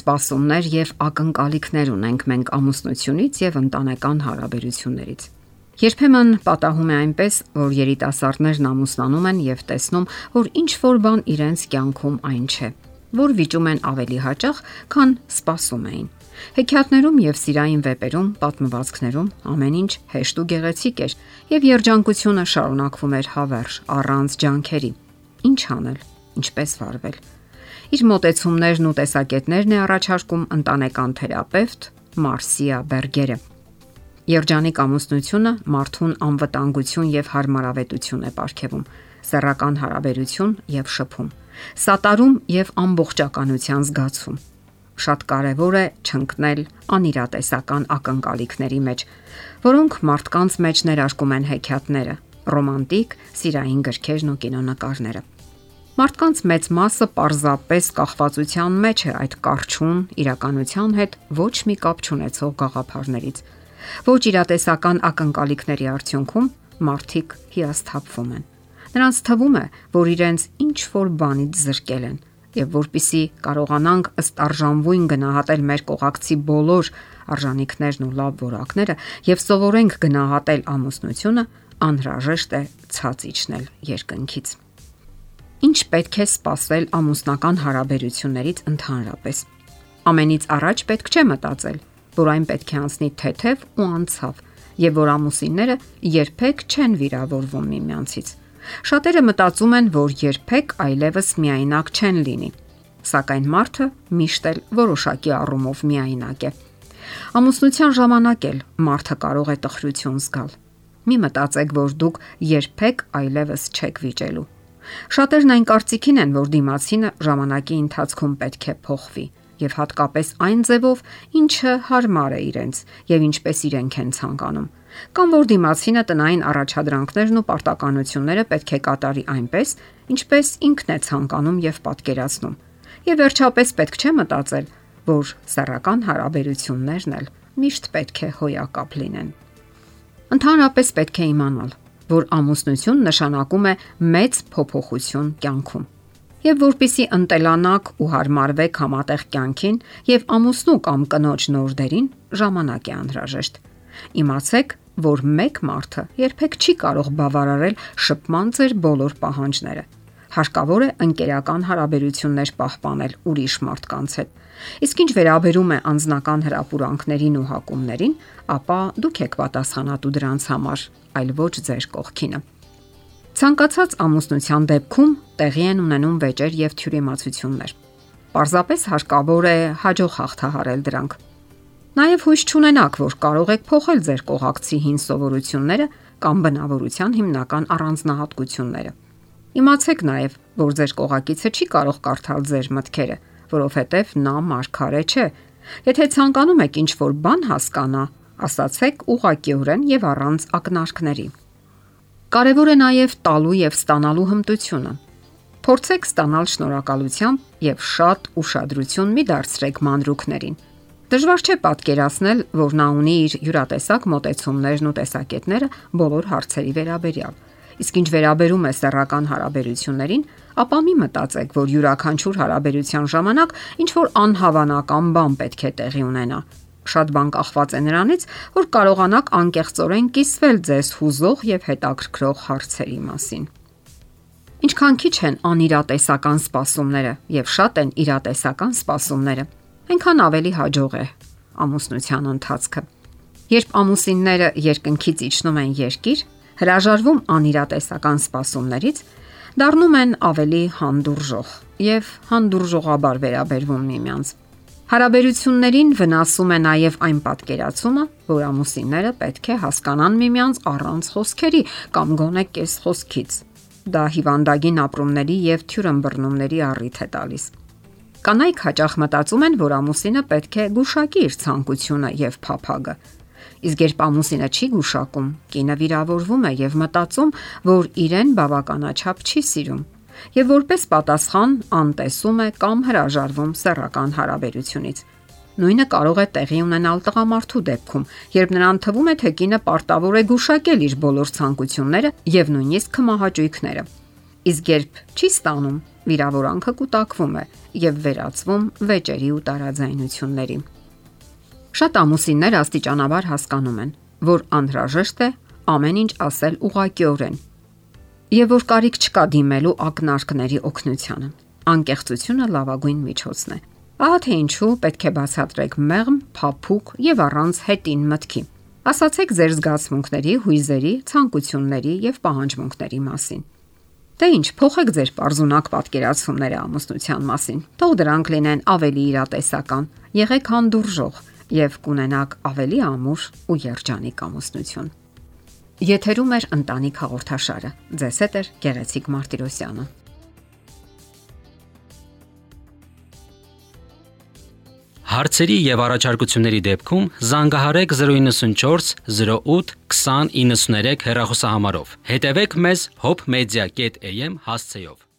սպասումներ եւ ակնկալիքներ ունենք մենք ամուսնությունից եւ ընտանեկան հարաբերություններից։ Երբեմն պատահում է այնպես, որ երիտասարդներն ամուսնանում են եւ տեսնում, որ ինչ որ բան իրենց կյանքում այն չէ, որ վիճում են ավելի հաճախ, քան սպասում էին։ Հեքիաթներում եւ սիրային վեպերում, պատմվածքներում ամեն ինչ հեշտ ու գեղեցիկ էր եւ երջանկությունը շարունակվում էր հավերժ, առանց ջանքերի։ Ինչ անել, ինչպես վարվել։ Իր մտեցումներն ու տեսակետներն է առաջարկում ընտանեկան թերապևտ Մարսիա Բերգերը։ Երջանիկ ամուսնությունը մարդուն անվտանգություն եւ հարմարավետություն է ապարգևում, սեռական հարաբերություն եւ շփում, սատարում եւ ամբողջականության զգացում շատ կարևոր է չընկնել անիրատեսական ակնկալիքների մեջ, որոնք մարդկանց մեջ ներարկում են հեքիաթները, ռոմանտիկ, սիրային գրքերն ու կինոնկարները։ Մարդկանց մեծ մասը պարզապես կախվածության մեջ է այդ կարճուն իրականության հետ ոչ մի կապ չունեցող գաղափարներից։ Ոչ իրատեսական ակնկալիքների արդյունքում մարդիկ հիասթափվում են։ Նրանց թվում է, որ իրենց ինչ որ բանից զրկել են եւ որpիսի կարողանանք ըստ արժանվույն գնահատել մեր կողակցի բոլոր արժանինքներն ու լավ որակները եւ սովորենք գնահատել ամուսնությունը, անհրաժեշտ է ցած իջնել երկնքից։ Ինչ պետք է սпасել ամուսնական հարաբերություններից ընդհանրապես։ Ամենից առաջ պետք չէ մտածել, որ այն պետք է անցնի թեթև ու անցավ, եւ որ ամուսինները երբեք չեն վիրավորվում միմյանցից։ Շատերը մտածում են, որ երբեք այլևս միայնակ չեն լինի, սակայն մարդը միշտ էլ որոշակի առումով միայնակ է։ Ամուսնության ժամանակ էլ մարդը կարող է տխրություն զգալ։ Մի մտածեք, որ դուք երբեք այլևս չեք վիճելու։ Շատերն այն կարծիքին են, որ դիմացինը ժամանակի ընթացքում պետք է փոխվի եւ հատկապես այն ձևով, ինչը հարմար է իրենց եւ ինչպես իրենք են ցանկանում։ Կամ որ դիմացինը տնային առաջադրանքներն ու պարտականությունները պետք է կատարի այնպես, ինչպես ինքն է ցանկանում եւ պատկերացնում։ Եվ վերջապես պետք չէ մտածել, որ սեռական հարաբերություններն էլ միշտ պետք է հոյակապ լինեն։ Ընդհանրապես պետք է իմանալ, որ ամուսնություն նշանակում է մեծ փոփոխություն կյանքում։ Եվ որpիսի ընտելանաք ու հարմարվեք համատեղ կյանքին եւ ամուսնու կամ կնոջ նոր դերին, ժամանակ է անհրաժեշտ։ Իմացեք, որ մեկ մարդը երբեք չի կարող բավարարել շփման ձեր բոլոր պահանջները հարկավոր է ընկերական հարաբերություններ պահպանել ուրիշ մարդկանց հետ։ Իսկ ինչ վերաբերում է անձնական հրապուրանքներին ու հակումներին, ապա դուք եք պատասխանատու դրանց համար, այլ ոչ ձեր կողքինը։ Ցանկացած ամուսնության դեպքում տեղի են ունենում վեճեր եւ թյուրիմացություններ։ Պարզապես հարկավոր է հաջող հաղթահարել դրանք։ Նաև հույս չունենաք, որ կարող եք փոխել ձեր կողակցի հին սովորությունները կամ բնավորության հիմնական առանձնահատկությունները։ Իմացեք նաև, որ ձեր կողակիցը չի կարող կարդալ ձեր մտքերը, որովհետև նա մարգարե չէ։ Եթե ցանկանում եք ինչ-որ բան հասկանա, ասացեք ուղակիորեն եւ առանց ակնարկների։ Կարևոր է նաև տալու եւ ստանալու հմտությունը։ Փորձեք ստանալ շնորհակալությամբ եւ շատ ուշադրություն մի դարձրեք մանրուքներին։ Դժվար չէ պատկերացնել, որ նա ունի իր յուրատեսակ մտեցումներն ու տեսակետները բոլոր հարցերի վերաբերյալ Իսկ ինչ վերաբերում է սեռական հարաբերություններին, ապա մի մտածեք, որ յուրաքանչյուր հարաբերության ժամանակ ինչ որ անհավանական բան պետք է տեղի ունենա։ Շատ բան կախված է նրանից, որ կարողանաք անկեղծորեն կիսվել ձեզ հուզող եւ հետաքրքրող հարցերի մասին։ Ինչքան քիչ են անիրատեսական սպասումները եւ շատ են իրատեսական սպասումները, այնքան ավելի հաջող է ամուսնության ընթացքը։ Երբ ամուսինները երկնքից իջնում են երկիր, հրաժարվում անիրատեսական սպասումներից, դառնում են ավելի հանդուրժող եւ հանդուրժողաբար վերաբերվում միմյանց։ Հարաբերություններին վնասում է նաև այն պատկերացումը, որ ամուսինները պետք է հասկանան միմյանց առանց խոսքերի կամ գոնե կես խոսքից։ Դա հիվանդագին ապրումների եւ թյուրըմբռնումների առիթ է տալիս։ Կանայք հաճախ մտածում են, որ ամուսինը պետք է գուշակի իր ցանկությունը եւ փափագը, Իսկ երբ ամուսինը չի գուշակում, կինը վիրավորվում է եւ մտածում, որ իրեն բավականաչափ չի սիրում եւ որպես պատասխան անտեսում է կամ հրաժարվում սեռական հարաբերությունից։ Նույնը կարող է տեղի ունենալ տղամարդու դեպքում, երբ նրան թվում է, թե կինը պարտավոր է գուշակել իր բոլոր ցանկությունները եւ նույնիսկ կմահաճույքները։ Իսկ երբ չի ստանում, վիրավորանքը կուտակվում է եւ վերածվում վեճերի ու տարաձայնությունների։ Շատ ամուսիններ աստիճանաբար հասկանում են, որ անհրաժեշտ է ամեն ինչ ասել ուղղակիորեն եւ որ կարիք չկա դիմելու ակնարկների օգնությանը։ Անկեղծությունը լավագույն միջոցն է։ Ահա թե ինչու պետք է բացատրեք մեղմ, փափուկ եւ առանց հետին մտքի։ Ասացեք ձեր զգացմունքների, հույզերի, ցանկությունների եւ պահանջմունքների մասին։ Դե ինչ, փոխեք ձեր པարզունակ պատկերացումները ամուսնության մասին։ Թող դրանք լինեն ավելի իրատեսական։ Եղեք հանդուրժող եւ կունենաք ավելի ամուր ու երջանիկ ամուսնություն։ Եթերում է ընտանիք հաղորդաշարը։ Ձեզ հետ է Գեղեցիկ Մարտիրոսյանը։ Հարցերի եւ առաջարկությունների դեպքում զանգահարեք 094 08 2093 հեռախոսահամարով։ Հետևեք մեզ hopmedia.am հասցեով։